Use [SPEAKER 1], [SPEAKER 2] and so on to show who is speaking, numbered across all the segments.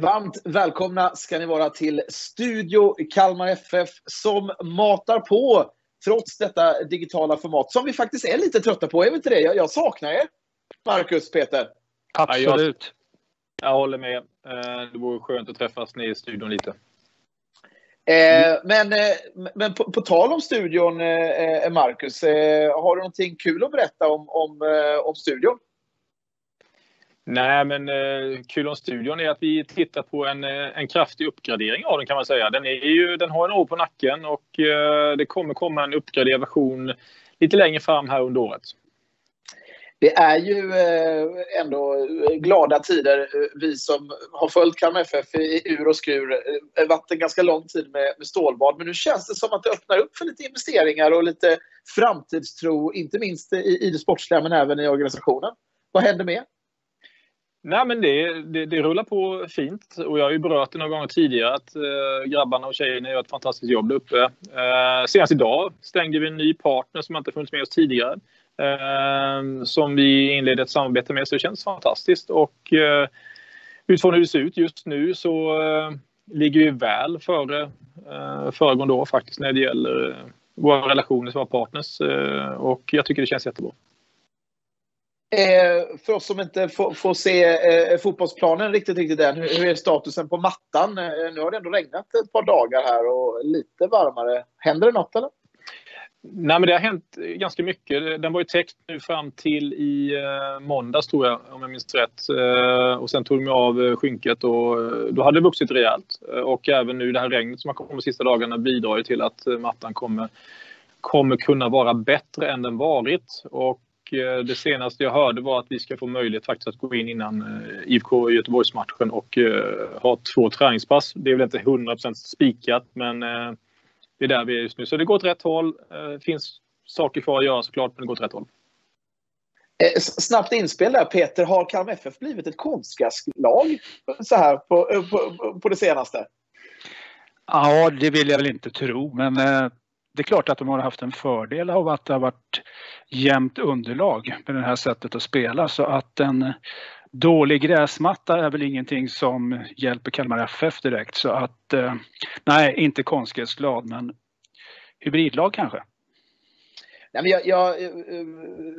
[SPEAKER 1] Varmt välkomna ska ni vara till Studio Kalmar FF som matar på trots detta digitala format som vi faktiskt är lite trötta på. Är vi inte det? Jag, jag saknar er. Marcus, Peter.
[SPEAKER 2] Absolut. Jag, jag håller med. Eh, det vore skönt att träffas ni i studion lite.
[SPEAKER 1] Eh, men eh, men på, på, tal om studion, Marcus, har du någonting kul att berätta om, om, om studion?
[SPEAKER 2] Nej, men eh, kul om studion är att vi tittar på en, eh, en kraftig uppgradering av den kan man säga. Den, är ju, den har en år på nacken och eh, det kommer komma en uppgraderad version lite längre fram här under året.
[SPEAKER 1] Det är ju eh, ändå glada tider. Eh, vi som har följt Kalmar FF i ur och skur. Det har varit en ganska lång tid med, med stålbad. Men nu känns det som att det öppnar upp för lite investeringar och lite framtidstro. Inte minst i, i det sportsliga men även i organisationen. Vad händer med?
[SPEAKER 2] Nej, men det, det, det, rullar på fint och jag har ju berört det några gånger tidigare att eh, grabbarna och tjejerna gör ett fantastiskt jobb där uppe. Eh, senast idag stängde vi en ny partner som inte funnits med oss tidigare. Eh, som vi inledde ett samarbete med så det känns fantastiskt och eh, utifrån hur det ser ut just nu så eh, ligger vi väl före eh, föregående år faktiskt när det gäller eh, våra relationer som var partners och jag tycker det känns jättebra.
[SPEAKER 1] Eh, för oss som inte får, får se eh, fotbollsplanen riktigt, riktigt än, hur, hur är statusen på mattan? Eh, nu har det ändå regnat ett par dagar här och lite varmare. Händer det något eller?
[SPEAKER 2] Nej, men det har hänt ganska mycket. Den var ju täckt nu fram till i eh, måndags tror jag, om jag minns rätt. Eh, och sen tog de av eh, skynket och eh, då hade det vuxit rejält. Eh, och även nu det här regnet som har kommit de sista dagarna bidrar ju till att eh, mattan kommer, kommer kunna vara bättre än den varit. Och det senaste jag hörde var att vi ska få möjlighet faktiskt att gå in innan eh, IFK Göteborgsmatchen och eh, ha två träningspass. Det är väl inte 100% spikat men det är där vi är just nu. Så det går åt rätt håll. Det finns saker kvar att göra såklart men det går åt rätt håll.
[SPEAKER 1] Snabbt inspel där Peter. Har Kalmar FF blivit ett konstgräslag så här på, på, på det senaste?
[SPEAKER 3] Ja, det vill jag väl inte tro men det är klart att de har haft en fördel av att det har varit jämnt underlag med det här sättet att spela så att en dålig gräsmatta är väl ingenting som hjälper Kalmar FF direkt så att eh, nej, inte konstgräsglad men hybridlag kanske.
[SPEAKER 1] Nej, men jag, jag, eh,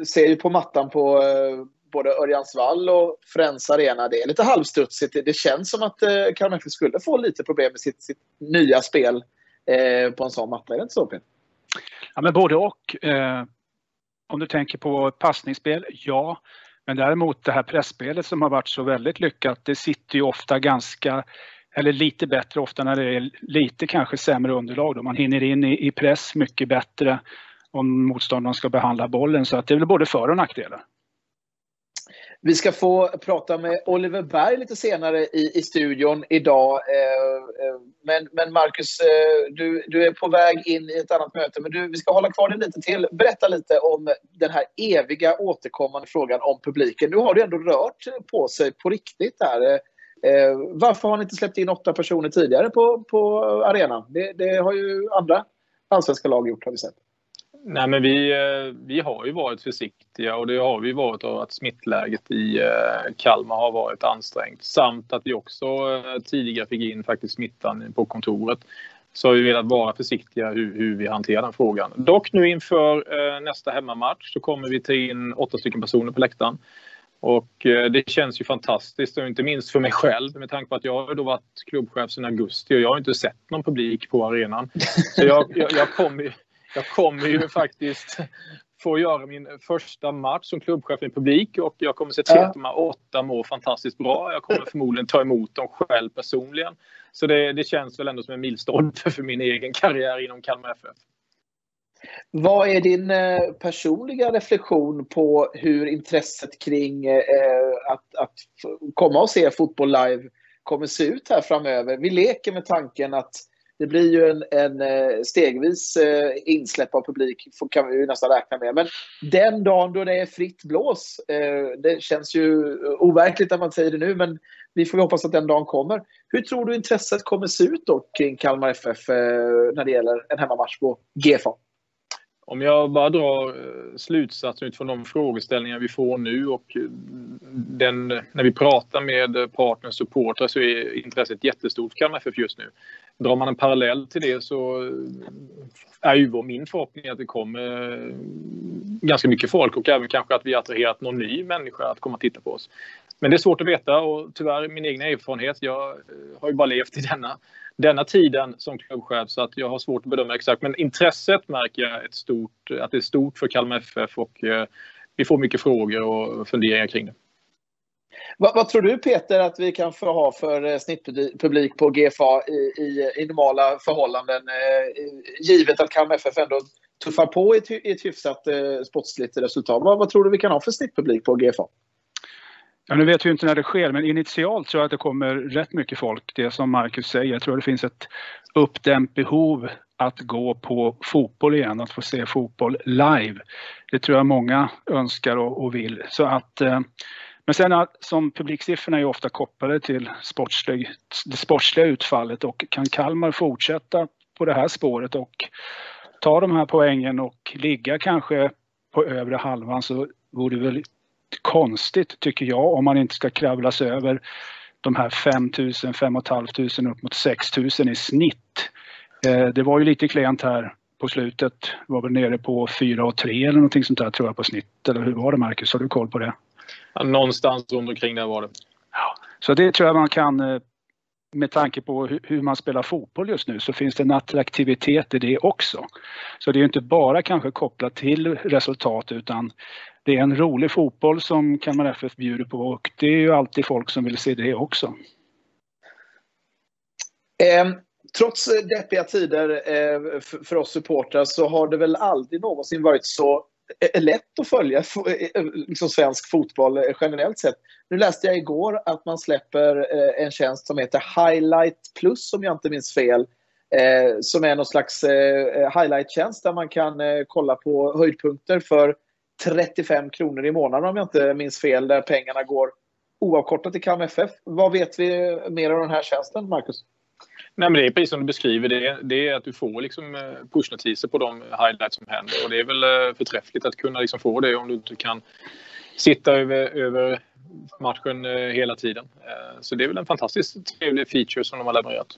[SPEAKER 1] ser ju på mattan på eh, både Örjansvall och Friends Arena. Det är lite halvstudsigt. Det känns som att Kalmar FF skulle få lite problem med sitt, sitt nya spel Eh, på en sån matta. Är det inte så Peter?
[SPEAKER 3] Ja, men både och. Eh, om du tänker på passningsspel, ja. Men däremot det här pressspelet som har varit så väldigt lyckat, det sitter ju ofta ganska, eller lite bättre ofta när det är lite kanske sämre underlag. Då. Man hinner in i, i press mycket bättre om motståndaren ska behandla bollen. Så att det är väl både för och nackdelar.
[SPEAKER 1] Vi ska få prata med Oliver Berg lite senare i, i studion idag. Eh, eh, men, men Marcus, eh, du, du är på väg in i ett annat möte. Men du, vi ska hålla kvar dig lite till. Berätta lite om den här eviga återkommande frågan om publiken. Nu har det ändå rört på sig på riktigt här. Varför har ni inte släppt in åtta personer tidigare på, på arenan? Det, det har ju andra allsvenska lag gjort har vi sett.
[SPEAKER 2] Nej, men vi, eh, vi har ju varit försiktiga och det har vi varit av att smittläget i eh, Kalmar har varit ansträngt. Samt att vi också eh, tidigare fick in faktiskt smittan på kontoret. Så har vi velat vara försiktiga hur, hur vi hanterar den frågan. Dock nu inför nästa hemmamatch så kommer vi ta in åtta stycken personer på läktaren. Och det känns ju fantastiskt och inte minst för mig själv med tanke på att jag har då varit klubbchef sedan augusti och jag har inte sett någon publik på arenan. Så jag, jag, jag kommer jag kommer ju faktiskt få göra min första match som klubbchef i publik och jag kommer se till att de här åtta mår fantastiskt bra. Jag kommer förmodligen ta emot dem själv personligen. Så det, det känns väl ändå som en milstolpe för min egen karriär inom Kalmar FF.
[SPEAKER 1] Vad är din eh, personliga reflektion på hur intresset kring eh, att, att komma och se fotboll live kommer se ut här framöver? Vi leker med tanken att det blir ju en, en eh, stegvis eh, insläpp av publik, kan vi ju nästan räkna med. Men den dagen då det är fritt blås, eh, det känns ju overkligt att man säger det nu, men vi får hoppas att den dagen kommer. Hur tror du intresset kommer se ut då kring Kalmar FF när det gäller en hemmamatch på GFA?
[SPEAKER 2] Om jag bara drar slutsatsen utifrån de frågeställningar vi får nu och den, när vi pratar med partners supportrar så är intresset jättestort för Kalmar FF just nu. Drar man en parallell till det så är ju min förhoppning att det kommer eh, ganska mycket folk och även kanske att vi attraherat någon ny människa att komma och titta på oss. Men det är svårt att veta och tyvärr min egen erfarenhet, jag eh, har ju bara levt i denna denna tiden som klubbchef så att jag har svårt att bedöma exakt. Men intresset märker jag ett stort, att det är stort för Kalmar FF och eh, vi får mycket frågor och funderingar kring det.
[SPEAKER 1] Vad, vad, tror du Peter att vi kan få ha för eh, snittpublik på GFA i, i, i normala förhållanden? Eh, givet att Kalmar FF ändå tuffar på i ett, i ett hyfsat eh, sportsligt resultat. Vad, vad tror du vi kan ha för snittpublik på GFA?
[SPEAKER 3] Ja, nu vet vi inte när det sker, men initialt tror jag att det kommer rätt mycket folk. Det som Marcus säger, jag tror det finns ett uppdämt behov att gå på fotboll igen, att få se fotboll live. Det tror jag många önskar och, och vill. Så att, eh, men sen som publiksiffrorna är ofta kopplade till sportslig, det sportsliga utfallet och kan Kalmar fortsätta på det här spåret och ta de här poängen och ligga kanske på övre halvan så vore det väl konstigt tycker jag om man inte ska kravla sig över de här 5000, 5500 upp mot 6000 i snitt. Eh, det var ju lite klent här på slutet. Var väl nere på 4 och 3 eller någonting sånt där tror jag på snitt. Eller hur var det Marcus? Har du koll på det?
[SPEAKER 2] Ja, någonstans runt omkring där var det.
[SPEAKER 3] Ja, så det tror jag man kan eh, med tanke på hur man spelar fotboll just nu så finns det en attraktivitet i det också. Så det är inte bara kanske kopplat till resultat utan det är en rolig fotboll som Kalmar FF bjuder på och det är ju alltid folk som vill se det också.
[SPEAKER 1] Eh, trots deppiga tider eh, för oss supportrar så har det väl aldrig någonsin varit så är lätt att följa eh, eh, liksom svensk fotboll eh, generellt sett. Nu läste jag igår att man släpper en tjänst som heter Highlight Plus om jag inte minns fel. som är någon slags highlight-tjänst där man kan kolla på höjdpunkter för 35 kronor i månaden om jag inte minns fel, där pengarna går oavkortat till KMFF. Vad vet vi mer om den här tjänsten, Marcus?
[SPEAKER 2] Nej, men det är precis som du beskriver. Det, det är att du får liksom eh, pushnotiser på de highlights som händer. Och det är väl eh, förträffligt att kunna liksom få det om du inte kan sitta över, över matchen eh, hela tiden. Så det är väl en fantastiskt trevlig feature som de har levererat.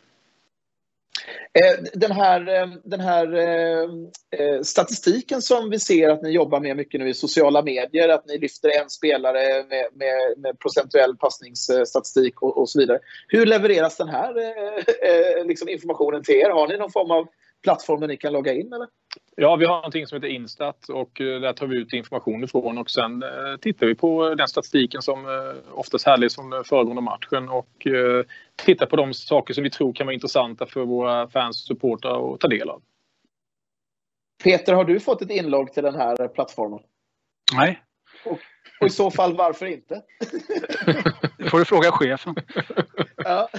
[SPEAKER 1] Eh, den här, eh, den här eh, statistiken som vi ser att ni jobbar med mycket nu i sociala medier, att ni lyfter en spelare med, med, med procentuell passningsstatistik och, och, så vidare. Hur levereras den här liksom informationen till er? Har ni någon form av plattform där ni kan logga in? Eller?
[SPEAKER 2] Ja, vi har någonting som heter Instat och där tar vi ut information ifrån och sen tittar vi på den statistiken som oftast härleds från föregående matchen och titta på de saker som vi tror kan vara intressanta för våra fans och supportrar att ta del av.
[SPEAKER 1] Peter, har du fått ett inlogg till den här plattformen?
[SPEAKER 3] Nej.
[SPEAKER 1] Och, och i så fall varför inte?
[SPEAKER 3] Det får du fråga chefen. Ja.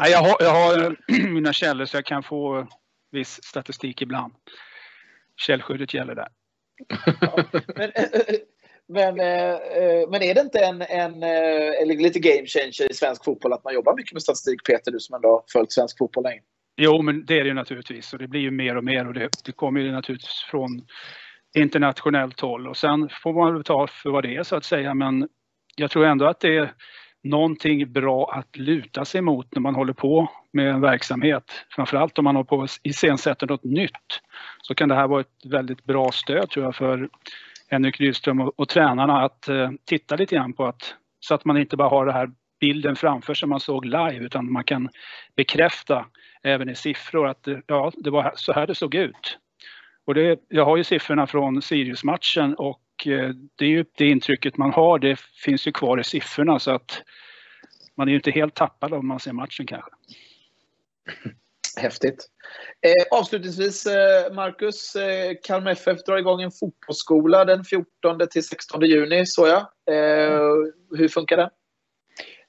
[SPEAKER 3] Nej, jag, har, jag har mina källor så jag kan få viss statistik ibland. Källskyddet gäller där.
[SPEAKER 1] Ja, men, men, eh, eh, men är det inte en, en, en, eh, lite game changer i svensk fotboll att man jobbar mycket med statistik, Peter, du som ändå har följt svensk fotboll länge?
[SPEAKER 3] Jo, men det är det ju naturligtvis och det blir ju mer och mer och det, det kommer ju naturligtvis från internationellt håll och sen får man ta för vad det är så att säga men jag tror ändå att det är någonting bra att luta sig mot när man håller på med en verksamhet. Framförallt om man har på att iscensätta något nytt så kan det här vara ett väldigt bra stöd tror jag för Henrik Rydström och, och tränarna att eh, titta lite grann på att så att man inte bara har den här bilden framför sig man såg live utan man kan bekräfta även i siffror att eh, ja, det var så här det såg ut. Och det, jag har ju siffrorna från Sirius-matchen och det är ju det intrycket man har, det finns ju kvar i siffrorna så att man är ju inte helt tappad om man ser matchen kanske.
[SPEAKER 1] Häftigt. Eh, avslutningsvis, eh, Marcus. Eh, Kalmar FF drar igång en fotbollsskola den 14 till 16 juni, så jag. Eh, hur funkar det?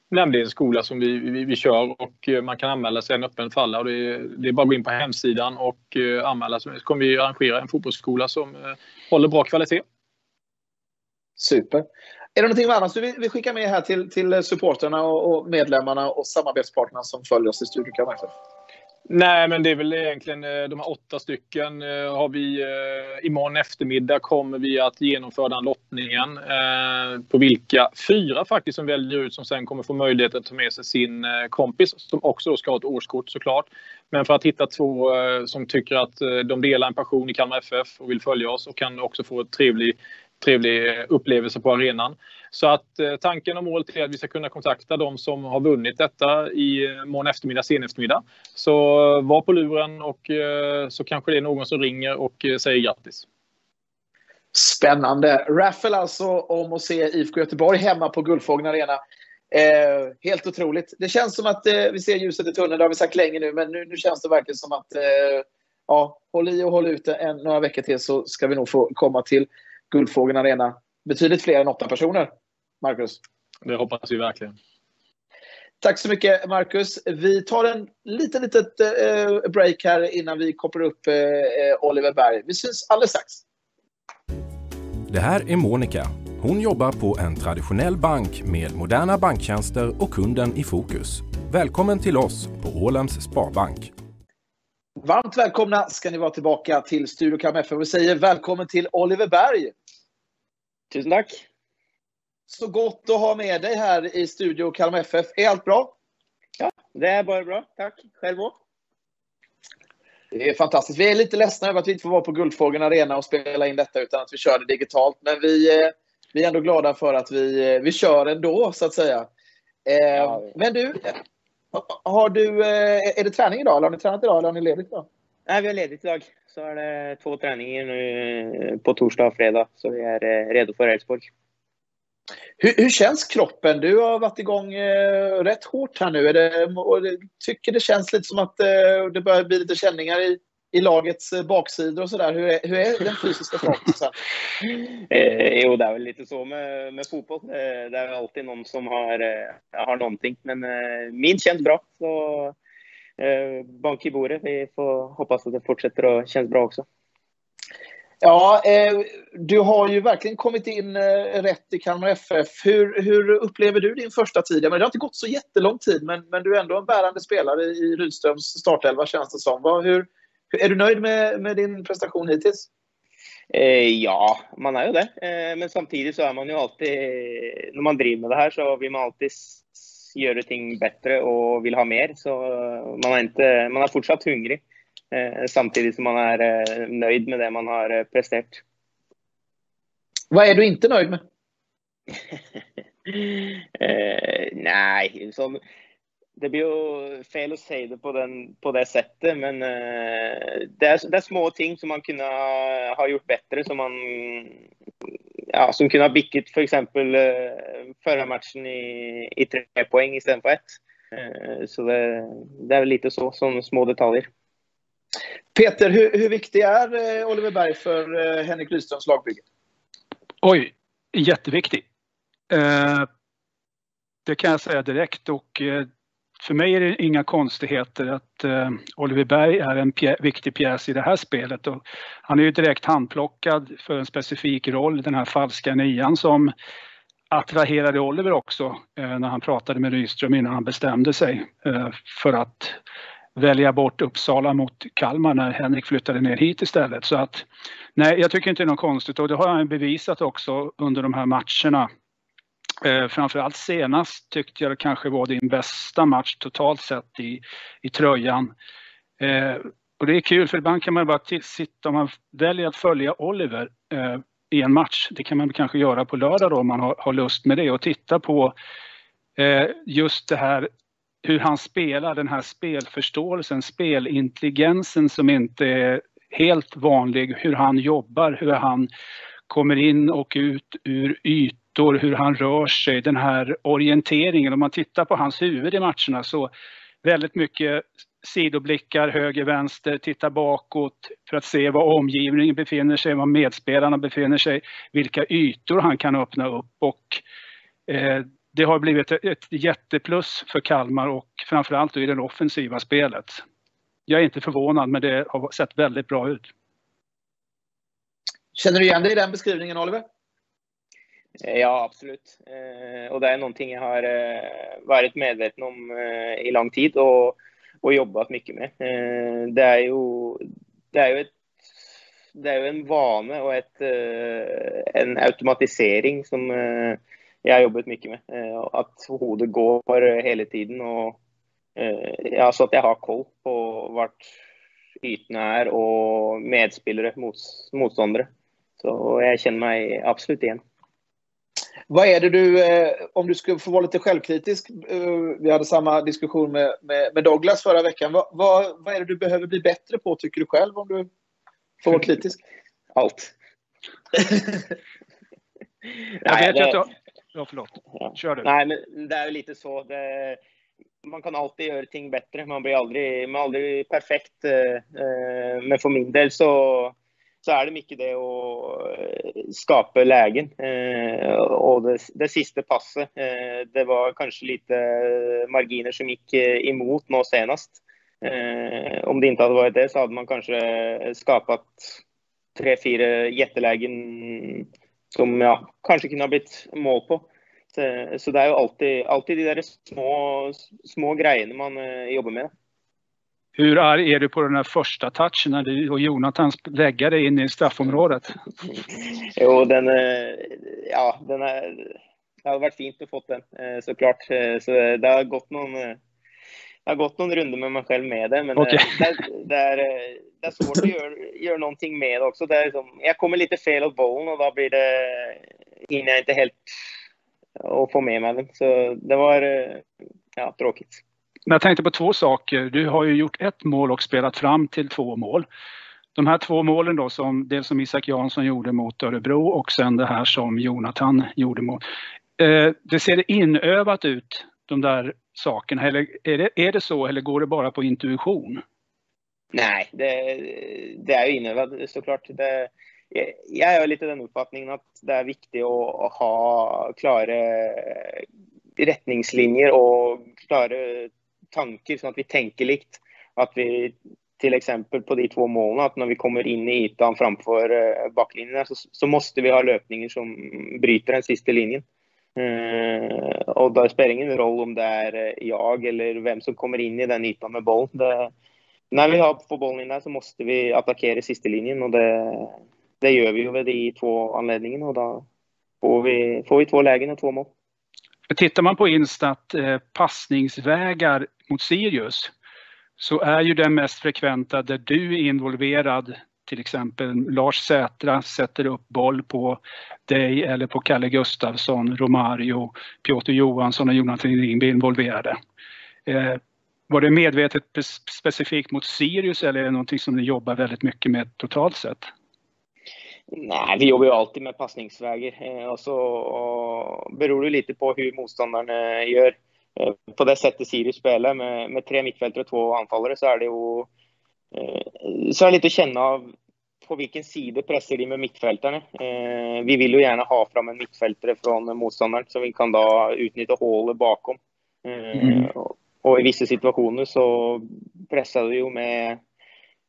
[SPEAKER 2] Nej, det är en skola som vi, vi, vi kör och eh, man kan anmäla sig en öppen för alla. Och det, är, det är bara att gå in på hemsidan och eh, anmäla sig. Så kommer vi arrangera en fotbollsskola som eh, håller bra kvalitet.
[SPEAKER 1] Super. Är det någonting annat du vill, vill skicka med här till, till supporterna och, och medlemmarna och samarbetspartnerna som följer oss i studion?
[SPEAKER 2] Nej, men det är väl egentligen eh, de här åtta stycken eh, har vi eh, imorgon eftermiddag kommer vi att genomföra den lottningen. På vilka fyra faktiskt som väljer ut som sen kommer få möjlighet att ta med sig sin kompis som också då ska ha ett årskort såklart. Men för att hitta två som tycker att de delar en passion i Kalmar FF och vill följa oss och kan också få ett trevlig trevlig upplevelse på arenan. Så att eh, tanken och målet är att vi ska kunna kontakta de som har vunnit detta i eh, morgon eftermiddag, sen eftermiddag. Så eh, var på luren och så kanske det är någon som ringer och säger grattis.
[SPEAKER 1] Spännande. Raffle alltså om att se IFK Göteborg hemma på Guldfågeln Arena. Eh, helt otroligt. Det känns som att eh, vi ser ljuset i tunneln. Det har vi sagt länge nu, men nu, nu känns det verkligen som att eh, ja, håll i och håll ut en, några veckor till så ska vi nog få komma till Guldfågeln Arena. Betydligt fler än åtta personer, Marcus.
[SPEAKER 2] Det hoppas vi verkligen.
[SPEAKER 1] Tack så mycket, Marcus. Vi tar en liten litet eh, break här innan vi kopplar upp eh, Oliver Berg. Vi syns alldeles strax.
[SPEAKER 4] Det här är Monica. Hon jobbar på en traditionell bank med moderna banktjänster och kunden i fokus. Välkommen till oss på Ålands Sparbank.
[SPEAKER 1] Varmt välkomna ska ni vara tillbaka till Studio Kalmar FF. Vi säger välkommen till Oliver Berg.
[SPEAKER 5] Tusen tack.
[SPEAKER 1] Så gott att ha med dig här i Studio Kalmar FF. Är allt bra?
[SPEAKER 5] Ja, det är bara bra. Tack. Själv också.
[SPEAKER 1] Det är fantastiskt. Vi är lite ledsna över att vi inte får vara på Guldfågeln Arena och spela in detta utan att vi kör det digitalt. Men vi, eh, vi är ändå glada för att vi, eh, vi kör ändå, så att säga. Eh. Men du, har du, är det träning idag? Eller har ni tränat idag eller har ni ledigt idag?
[SPEAKER 5] Nej, vi har ledigt idag. Så är det två träningar nu på torsdag och fredag. Så vi är redo för Elfsborg.
[SPEAKER 1] Hur, hur, känns kroppen? Du har varit igång eh, rätt hårt här nu. Är det, och det, tycker det känns lite som att eh, det börjar bli lite känningar i, i lagets eh, baksidor och sådär. Hur, är, hur är den fysiska statusen?
[SPEAKER 5] eh, jo, det är väl lite så med, med fotboll. Eh, det är alltid någon som har, eh, har någonting. Men eh, min känns bra. Så eh, bank i bordet. Vi får hoppas att det fortsätter att kännas bra också.
[SPEAKER 1] Ja, eh, du har ju verkligen kommit in eh, rätt i Kalmar FF. Hur, hur upplever du din första tid? Men det har inte gått så jättelång tid, men, men du är ändå en bärande spelare i Rydströms startelva känns det som. Vad, hur, är du nöjd med, med din prestation hittills?
[SPEAKER 5] Eh, ja, man är ju det. Eh, men samtidigt så är man ju alltid, när man driver med det här så vill man alltid göra ting bättre och vill ha mer. Så man är, inte, man är fortsatt hungrig. Eh, samtidigt som man är eh, nöjd med det man har eh, presterat.
[SPEAKER 1] Vad är du inte nöjd med?
[SPEAKER 5] eh, nej, som, det blir ju fel att säga det på, den, på det sättet, men eh, det, är, det är små ting som man kunde ha gjort bättre, som man ja, som kunde ha bickat för exempel eh, förra matchen i, i tre poäng istället för ett. Eh, så det, det är väl lite så, som små detaljer.
[SPEAKER 1] Peter, hur, hur viktig är eh, Oliver Berg för eh, Henrik Rydströms lagbygge?
[SPEAKER 3] Oj, jätteviktig. Eh, det kan jag säga direkt och för mig är det inga konstigheter att eh, Oliver Berg är en pjä viktig pjäs i det här spelet. Och han är ju direkt handplockad för en specifik roll, den här falska nian som attraherade Oliver också eh, när han pratade med Rydström innan han bestämde sig eh, för att välja bort Uppsala mot Kalmar när Henrik flyttade ner hit istället. Så att nej, jag tycker inte det är något konstigt och det har han bevisat också under de här matcherna. Eh, framförallt senast tyckte jag det kanske var din bästa match totalt sett i, i tröjan. Eh, och det är kul för ibland kan man bara sitta, om man väljer att följa Oliver eh, i en match, det kan man kanske göra på lördag då om man har, har lust med det och titta på eh, just det här hur han spelar, den här spelförståelsen, spelintelligensen som inte är helt vanlig, hur han jobbar, hur han kommer in och ut ur ytor, hur han rör sig, den här orienteringen. Om man tittar på hans huvud i matcherna så väldigt mycket sidoblickar höger, vänster, titta bakåt för att se var omgivningen befinner sig, var medspelarna befinner sig, vilka ytor han kan öppna upp och eh, det har blivit ett jätteplus för Kalmar och framförallt i det offensiva spelet. Jag är inte förvånad, men det har sett väldigt bra ut.
[SPEAKER 1] Känner du igen dig i den beskrivningen, Oliver?
[SPEAKER 5] Eh, ja, absolut. Eh, och det är någonting jag har eh, varit medveten om eh, i lång tid. Och, och jobbat mycket med. Eh, det är ju, det är ju ett det är ju en vana och ett, eh, en automatisering som jag har jobbat mycket med. Att huvudet går hela tiden och ja, så att jag har koll på vart ytorna är och medspelare, mot, motståndare. Så jag känner mig absolut igen.
[SPEAKER 1] Vad är det du, eh, om du skulle få vara lite självkritisk, eh, vi hade samma diskussion med, med, med Douglas förra veckan. Vad, vad, vad, är det du behöver bli bättre på, tycker du själv, om du får vara kritisk?
[SPEAKER 5] Allt.
[SPEAKER 3] jag vet det... att du... Ja, förlåt. Kör du.
[SPEAKER 5] Nej, men det är lite så. Det... Man kan alltid göra ting bättre. Man blir aldrig, man aldrig perfekt. Eh, men för min del så så är det mycket det att eh, skapa lägen. Eh, och det, det sista passet, eh, det var kanske lite marginer som gick eh, emot nu senast. Eh, om det inte hade varit det så hade man kanske skapat tre, fyra jättelägen som ja, kanske kunde ha blivit mål på. Så, så, det är ju alltid, alltid de där små, små grejerna man jobbar med.
[SPEAKER 3] Hur arg är du på den här första touchen när du och Jonathan lägger dig in i straffområdet?
[SPEAKER 5] jo, den, ja, den är, det hade varit fint att få den eh, såklart. Eh, så det har gått någon, det har gått någon runda med mig själv med det, men okay. det, det, är, det är svårt att göra, göra någonting med det också. Det är liksom, jag kommer lite fel åt bollen och då blir det, hinner jag inte helt att få med mig den. Så det var ja, tråkigt.
[SPEAKER 3] Men jag tänkte på två saker. Du har ju gjort ett mål och spelat fram till två mål. De här två målen då, som, dels som Isak Jansson gjorde mot Örebro och sen det här som Jonathan gjorde mot... Eh, det ser inövat ut, de där sakerna. Eller är det, är det så eller går det bara på intuition?
[SPEAKER 5] Nej, det, det är ju inövat såklart. Det, jag har lite den uppfattningen att det är viktigt att ha klara riktlinjer och klara tanker så att vi tänker likt. Att vi till exempel på de två målen, att när vi kommer in i ytan framför eh, backlinjen så, så måste vi ha löpningar som bryter den sista linjen. Uh, och då spelar det ingen roll om det är eh, jag eller vem som kommer in i den ytan med boll. Det, när vi har får bollen in där så måste vi attackera sista linjen och det, det gör vi ju vid de två anledningarna och då får vi, får vi två lägen och två mål.
[SPEAKER 3] Tittar man på Instat eh, passningsvägar mot Sirius så är ju den mest frekventa där du är involverad. Till exempel Lars Sätra sätter upp boll på dig eller på Kalle Gustafsson, Romario, Piotr Johansson och Jonathan Ringby involverade. Eh, var det medvetet specifikt mot Sirius eller är det någonting som ni jobbar väldigt mycket med totalt sett?
[SPEAKER 5] Nej, vi jobbar ju alltid med passningsvägar eh, och så och beror det lite på hur motståndarna gör. Eh, på det sättet Sirius spelar med, med tre mittfältare och två anfallare så är det ju eh, så är det lite att känna av på vilken sida pressar de med mittfältarna. Vi vill ju gärna ha fram en mittfältare från motståndaren så vi kan då utnyttja hålet bakom. Mm. Och i vissa situationer så pressar vi ju med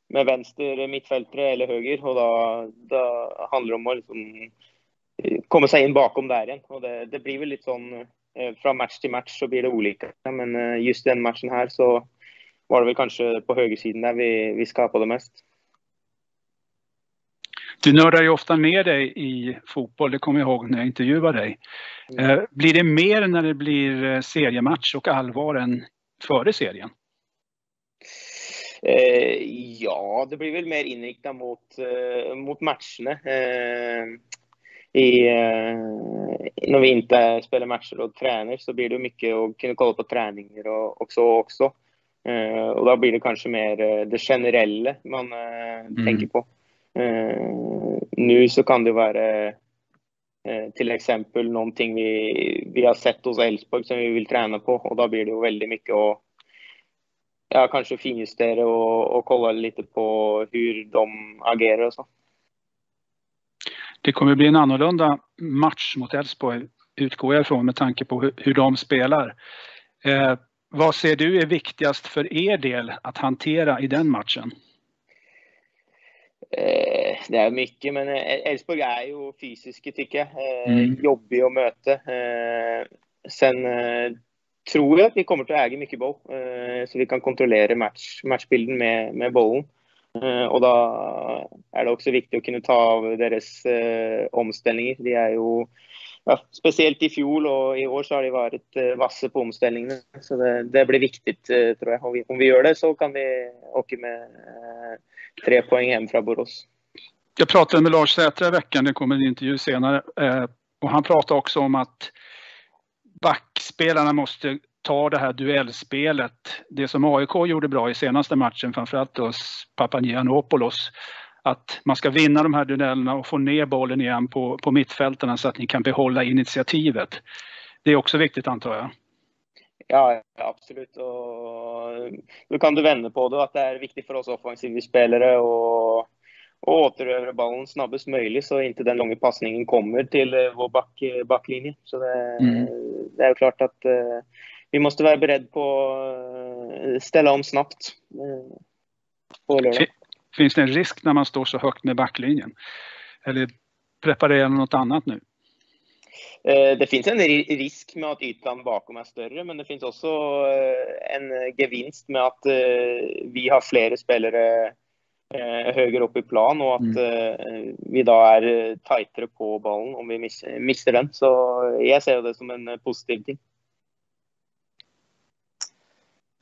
[SPEAKER 5] med vänster mittfältare eller höger och då, då handlar det om att liksom eh, komma sig in bakom där igen. Och det, det blir väl lite sån, eh, från match till match så blir det olika. Men eh, just den matchen här så var det väl kanske på högersidan där vi, vi skapade mest.
[SPEAKER 3] Du nördar ju ofta ner dig i fotboll, det kommer jag ihåg när jag intervjuade dig. Mm. Blir det mer när det blir seriematch och allvar än före serien?
[SPEAKER 5] Eh, ja, det blir väl mer inriktat mot, eh, mot matcherna. Eh, i, eh, när vi inte spelar matcher och tränar så blir det mycket att kunna kolla på träningar och, och så också. Eh, och då blir det kanske mer eh, det generella man mm. tänker på. nu så kan det vara till exempel någonting vi, vi har sett hos Elfsborg som vi vill träna på och då blir det ju väldigt mycket att ja, kanske finjustera och, och kolla lite på hur de agerar och så.
[SPEAKER 3] Det kommer bli en annorlunda match mot Elfsborg utgår jag ifrån med tanke på hur, de spelar. Eh, vad ser du är viktigast för er del att hantera i den matchen?
[SPEAKER 5] Eh, det är mycket, men Elfsborg är ju fysiska tycker jag. Eh, mm. Jobbig att möta. Eh, sen eh, tror jag att vi kommer att äga mycket boll, så vi kan kontrollera match, matchbilden med, med bollen. Och då är det också viktigt att kunna ta av deras eh, omställningar. De er jo ja, speciellt i fjol och i år så har de varit vasse eh, vassa på omställningarna. Så det, det, blir viktigt eh, tror jag. Om vi, om vi gör det så kan vi åka med eh, tre poäng hem från Borås.
[SPEAKER 3] Jag pratade med Lars Sätra i veckan, det kommer en intervju senare. Eh, och han pratade också om att backspelarna måste ta det här duellspelet. Det som AIK gjorde bra i senaste matchen, framförallt hos Papagiannopoulos att man ska vinna de här duellerna och få ner bollen igen på, på mittfältarna så att ni kan behålla initiativet. Det är också viktigt antar jag.
[SPEAKER 5] Ja, absolut. Och då kan du vända på det, att det är viktigt för oss offensiva spelare och, och återövra bollen snabbast möjligt så inte den långa passningen kommer till eh, vår back, backlinje. Så det, mm. det är klart att uh, vi måste vara beredda på att uh, ställa om snabbt på lördag.
[SPEAKER 3] Finns det en risk när man står så högt med backlinjen? Eller preparerar något annat nu?
[SPEAKER 5] Eh, det finns en risk med att ytan bakom är större, men det finns också eh, en gevinst med att eh, vi har flera spelare högre upp i plan och att mm. vi då är tajtare på bollen om vi missar den. Så jag ser det som en positiv ting.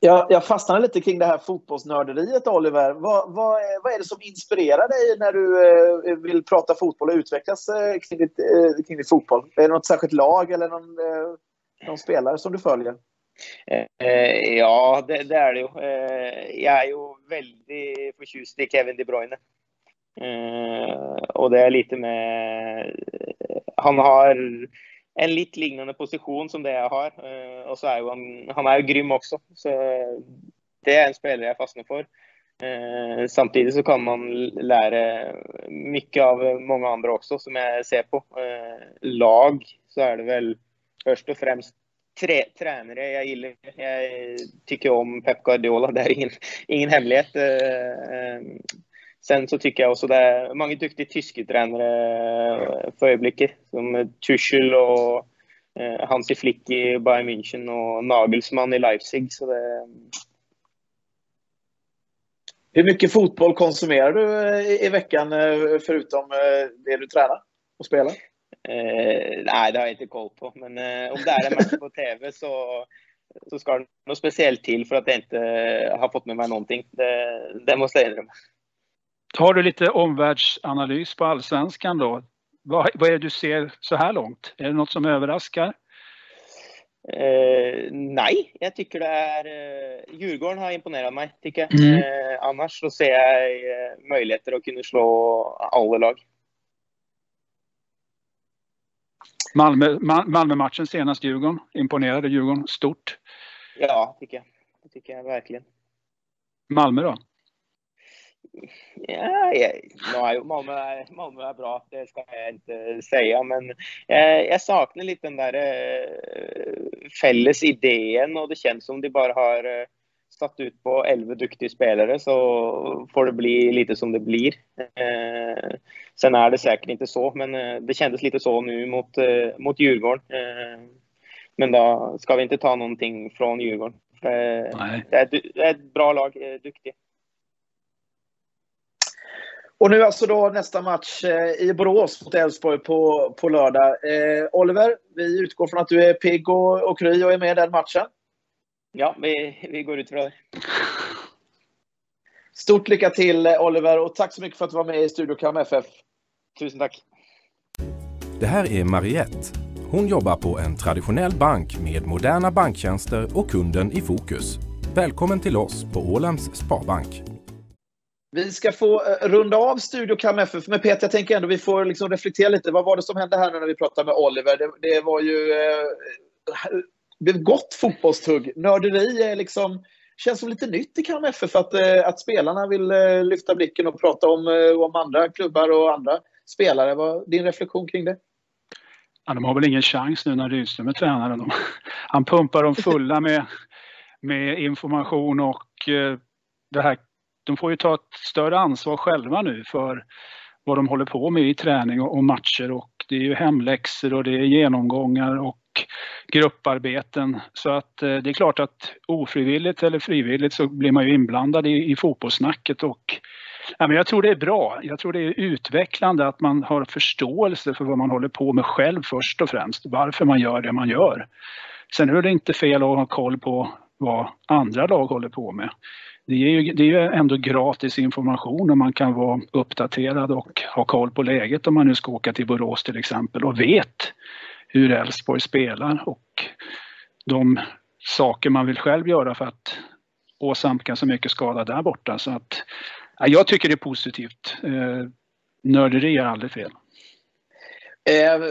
[SPEAKER 1] Jag, jag fastnade lite kring det här fotbollsnörderiet, Oliver. Vad, vad, är, vad är det som inspirerar dig när du eh, vill prata fotboll och utvecklas eh, kring, ditt, eh, kring ditt fotboll? Är det något särskilt lag eller någon, eh, någon spelare som du följer?
[SPEAKER 5] Eh, eh ja, det, det, är det ju. Eh, jag är ju väldigt förtjust i Kevin De Bruyne. Eh, och det är lite med... Eh, han har en lite liknande position som det jag har. Eh, uh, och så är han, han är ju grym också. Så det är en spelare jag fastnar för. Uh, eh, samtidigt så kan man lära mycket av många andra också som jag ser på. Uh, lag så är det väl först och främst tre, tränare jag gillar. Jag tycker om Pep Guardiola, det är ingen, ingen hemlighet. Sen så tycker jag också det är många duktiga tyska tränare för ögonblicket, som Tuchel och eh, Hansi Flick i Bayern München och Nagelsmann i Leipzig. Så det...
[SPEAKER 1] Hur mycket fotboll konsumerar du i, veckan eh, förutom eh, det du tränar och spelar?
[SPEAKER 5] Eh, nej, det har jag inte koll på. Men eh, om det är en match på TV så, så ska det något speciellt till för att jag inte har fått med mig någonting. Det, det måste jag inrymma.
[SPEAKER 3] Har du lite omvärldsanalys på allsvenskan då? Vad, vad är det du ser så här långt? Är det något som överraskar?
[SPEAKER 5] Eh, nej, jag tycker det är... Eh, Djurgården har imponerat mig, tycker jag. Mm. Eh, annars så ser jag eh, möjligheter att kunna slå alla lag.
[SPEAKER 3] Malmö, Malmö-matchen senast Djurgården, imponerade Djurgården stort?
[SPEAKER 5] Ja, tycker jag. Det tycker jag verkligen.
[SPEAKER 3] Malmö då?
[SPEAKER 5] Ja, ja, Malmö, är, Malmö är bra, det ska jag inte säga. Men jag, jag saknar lite den där äh, fälles idén och det känns som de bara har äh, satt ut på elva duktiga spelare så får det bli lite som det blir. Äh, sen är det säkert inte så, men det kändes lite så nu mot, mot Djurgården. men då ska vi inte ta någonting från Djurgården. Det är, det är ett bra lag, duktiga.
[SPEAKER 1] Och nu alltså då nästa match eh, i Borås mot Elfsborg på, på lördag. Eh, Oliver, vi utgår från att du är pigg och, och kry och är med i den matchen.
[SPEAKER 5] Ja, vi, vi går ut för det.
[SPEAKER 1] Stort lycka till Oliver och tack så mycket för att du var med i Studio Kam FF.
[SPEAKER 5] Tusen tack.
[SPEAKER 4] Det här är Mariette. Hon jobbar på en traditionell bank med moderna banktjänster och kunden i fokus. Välkommen till oss på Ålands Sparbank.
[SPEAKER 1] Vi ska få eh, runda av Studio Cam FF. Men Peter, jag tänker ändå vi får liksom reflektera lite. Vad var det som hände här nu när vi pratade med Oliver? Det, det var ju eh, ett gott fotbollstugg. Nörderi är liksom, känns som lite nytt i Cam FF att, eh, att spelarna vill eh, lyfta blicken och prata om, om andra klubbar och andra spelare. Vad, din reflektion kring det?
[SPEAKER 3] Ja, de har väl ingen chans nu när Rydström är tränare. De, han pumpar dem fulla med, med information och det här de får ju ta ett större ansvar själva nu för vad de håller på med i träning och, matcher och det är ju hemläxor och det är genomgångar och grupparbeten. Så att eh, det är klart att ofrivilligt eller frivilligt så blir man ju inblandad i, i fotbollssnacket och Ja, men jag tror det är bra. Jag tror det är utvecklande att man har förståelse för vad man håller på med själv först och främst. Varför man gör det man gör. Sen är det inte fel att ha koll på vad andra lag håller på med. Det är ju, det är ju ändå gratis information och man kan vara uppdaterad och ha koll på läget om man nu ska åka till Borås till exempel och vet hur Elfsborg spelar och de saker man vill själv göra för att åsamka så mycket skada där borta. Så att jag tycker det är positivt. Eh, nörderi är aldrig fel.
[SPEAKER 1] Eh,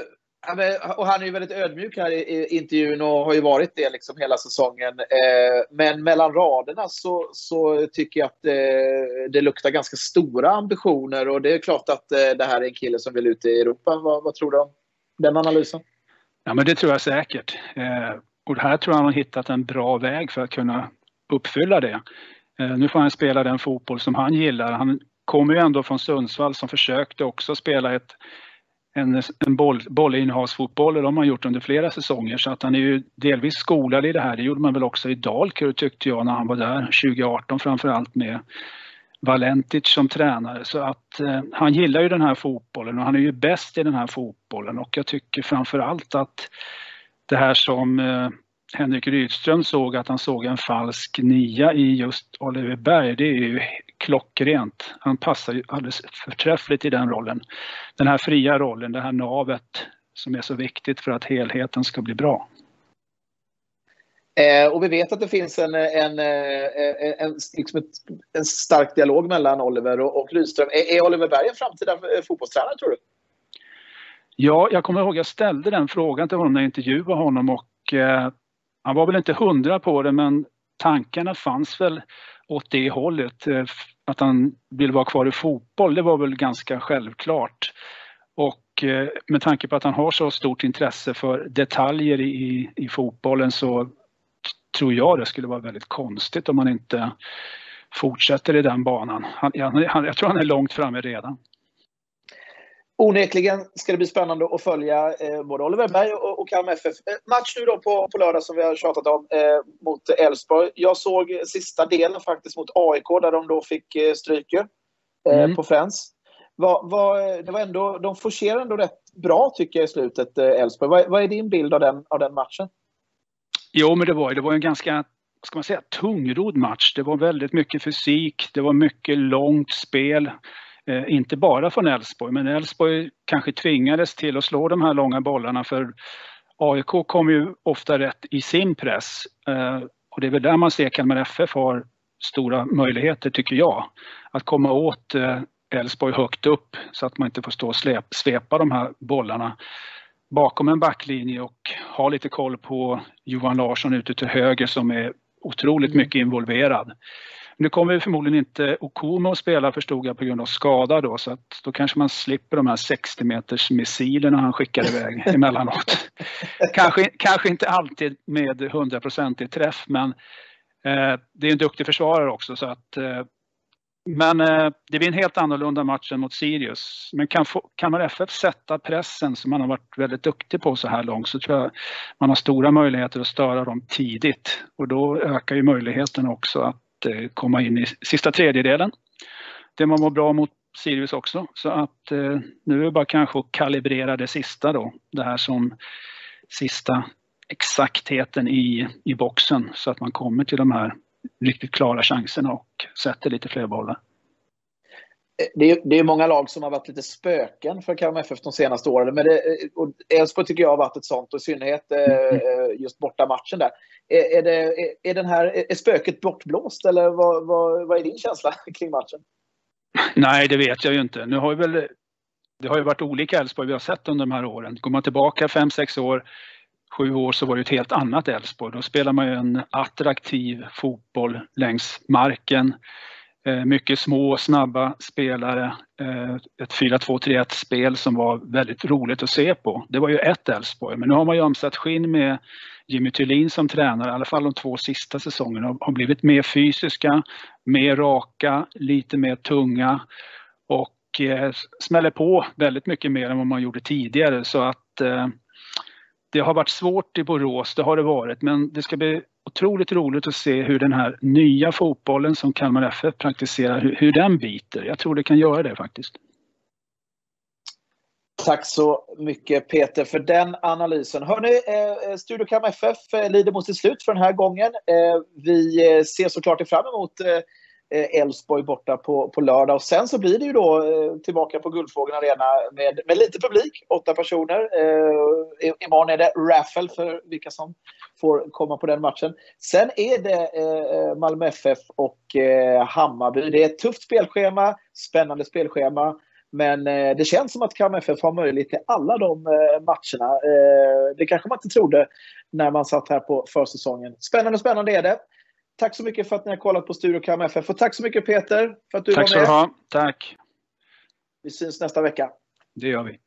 [SPEAKER 1] och han är ju väldigt ödmjuk här i intervjun och har ju varit det liksom hela säsongen. Eh, men mellan raderna så, så tycker jag att eh, det luktar ganska stora ambitioner och det är klart att eh, det här är en kille som vill ut i Europa. Vad, vad tror du om den analysen?
[SPEAKER 3] Ja, men det tror jag säkert. Eh, och här tror jag han har hittat en bra väg för att kunna uppfylla det. Eh, nu får han spela den fotboll som han gillar. Han kommer ju ändå från Sundsvall som försökte också spela ett, en, en boll, bollinnehavsfotboll och de har man gjort under flera säsonger så att han är ju delvis skolad i det här. Det gjorde man väl också i Dalkurd tyckte jag när han var där 2018 framförallt med Valentic som tränare. Så att eh, han gillar ju den här fotbollen och han är ju bäst i den här fotbollen och jag tycker framförallt att det här som eh, Henrik Rydström såg att han såg en falsk nia i just Oliver Berg, det är ju klockrent. Han passar ju alldeles förträffligt i den rollen. Den här fria rollen, det här navet som är så viktigt för att helheten ska bli bra.
[SPEAKER 1] Eh, och vi vet att det finns en, en, en, en, liksom ett, en stark dialog mellan Oliver och, och Rydström. Är, är Oliver Berg en framtida fotbollstränare tror du?
[SPEAKER 3] Ja, jag kommer ihåg att jag ställde den frågan till honom när jag intervjuade honom och eh, han var väl inte hundra på det men tankarna fanns väl åt det hållet. Att han vill vara kvar i fotboll, det var väl ganska självklart. Och eh, med tanke på att han har så stort intresse för detaljer i, i fotbollen så tror jag det skulle vara väldigt konstigt om han inte fortsätter i den banan. Han, han, jag tror han är långt framme redan.
[SPEAKER 1] Onekligen ska det bli spännande att följa eh, både Oliver Berg och, och Kalmar FF. Eh, match nu då på, på lördag som vi har tjatat om eh, mot Elfsborg. Jag såg sista delen faktiskt mot AIK där de då fick eh, stryk eh, mm. på Friends. Va, va, det var ändå, de forcerade ändå rätt bra tycker jag i slutet, eh, Elfsborg. Vad va är din bild av den, av den matchen?
[SPEAKER 3] Jo, men det var, det var en ganska ska man säga, tungrodd match. Det var väldigt mycket fysik, det var mycket långt spel. Eh, inte bara från Elfsborg, men Elfsborg kanske tvingades till att slå de här långa bollarna för AIK kom ju ofta rätt i sin press. Eh, och det är väl där man ser Kalmar FF har stora möjligheter, tycker jag, att komma åt eh, Elfsborg högt upp så att man inte får stå och släp, svepa de här bollarna bakom en backlinje och ha lite koll på Johan Larsson ute till höger som är otroligt mm. mycket involverad. Nu kommer förmodligen inte Okumo att spela förstod jag på grund av skada då så att då kanske man slipper de här 60 meters missilerna han skickar iväg emellanåt. kanske, kanske inte alltid med 100% träff men eh, det är en duktig försvarare också så att eh, men eh, det blir en helt annorlunda match än mot Sirius. Men kan, få, kan man FF sätta pressen som man har varit väldigt duktig på så här långt så tror jag man har stora möjligheter att störa dem tidigt och då ökar ju möjligheten också att Eh, komma in i sista tredjedelen. Det man var bra mot Sirius också. Så att eh, nu är det bara kanske att kalibrera det sista då. Det här som sista exaktheten i, i boxen så att man kommer till de här riktigt klara chanserna och sätter lite fler bollar.
[SPEAKER 1] Det är, det är många lag som har varit lite spöken för Kalmar FF de senaste åren. Men Elfsborg tycker jag har varit ett sånt och i synnerhet mm. just borta matchen där. Är, är, det, är, den här, är spöket bortblåst eller vad, vad, vad är din känsla kring matchen?
[SPEAKER 3] Nej, det vet jag ju inte. Nu har väl, det har ju varit olika Elfsborg vi har sett under de här åren. Går man tillbaka 5-6 år, sju år så var det ett helt annat Elfsborg. Då spelar man ju en attraktiv fotboll längs marken. Eh, mycket små, snabba spelare. Eh, ett 4-2-3-1 spel som var väldigt roligt att se på. Det var ju ett Elfsborg, men nu har man ju omsatt skinn med Jimmy Thulin som tränare, i alla fall de två sista säsongerna, har blivit mer fysiska, mer raka, lite mer tunga och eh, smäller på väldigt mycket mer än vad man gjorde tidigare så att det har varit svårt i Borås, det har det varit, men det ska bli otroligt roligt att se hur den här nya fotbollen som Kalmar FF praktiserar, hur, hur den biter. Jag tror det kan göra det faktiskt.
[SPEAKER 1] Tack så mycket Peter för den analysen. Hörni, eh, eh, Studio Kalmar FF eh, lider mot sitt slut för den här gången. Eh, vi eh, ser såklart fram emot Eh, Eh, Elfsborg borta på, på lördag. Och sen så blir det ju då eh, tillbaka på Guldfågeln Arena med, med lite publik, åtta personer. Eh, imorgon är det raffle för vilka som får komma på den matchen. Sen är det eh, Malmö FF och eh, Hammarby. Det är ett tufft spelschema, spännande spelschema. Men eh, det känns som att Kalmar FF har möjlighet till alla de eh, matcherna. Eh, det kanske man inte trodde när man satt här på försäsongen. Spännande, spännande är det. Tack så mycket för att ni har kollat på Studio Kam FF. Och tack så mycket Peter för att du
[SPEAKER 3] tack
[SPEAKER 1] var med.
[SPEAKER 3] Tack så du ha. Tack.
[SPEAKER 1] Vi syns nästa vecka.
[SPEAKER 3] Det gör vi.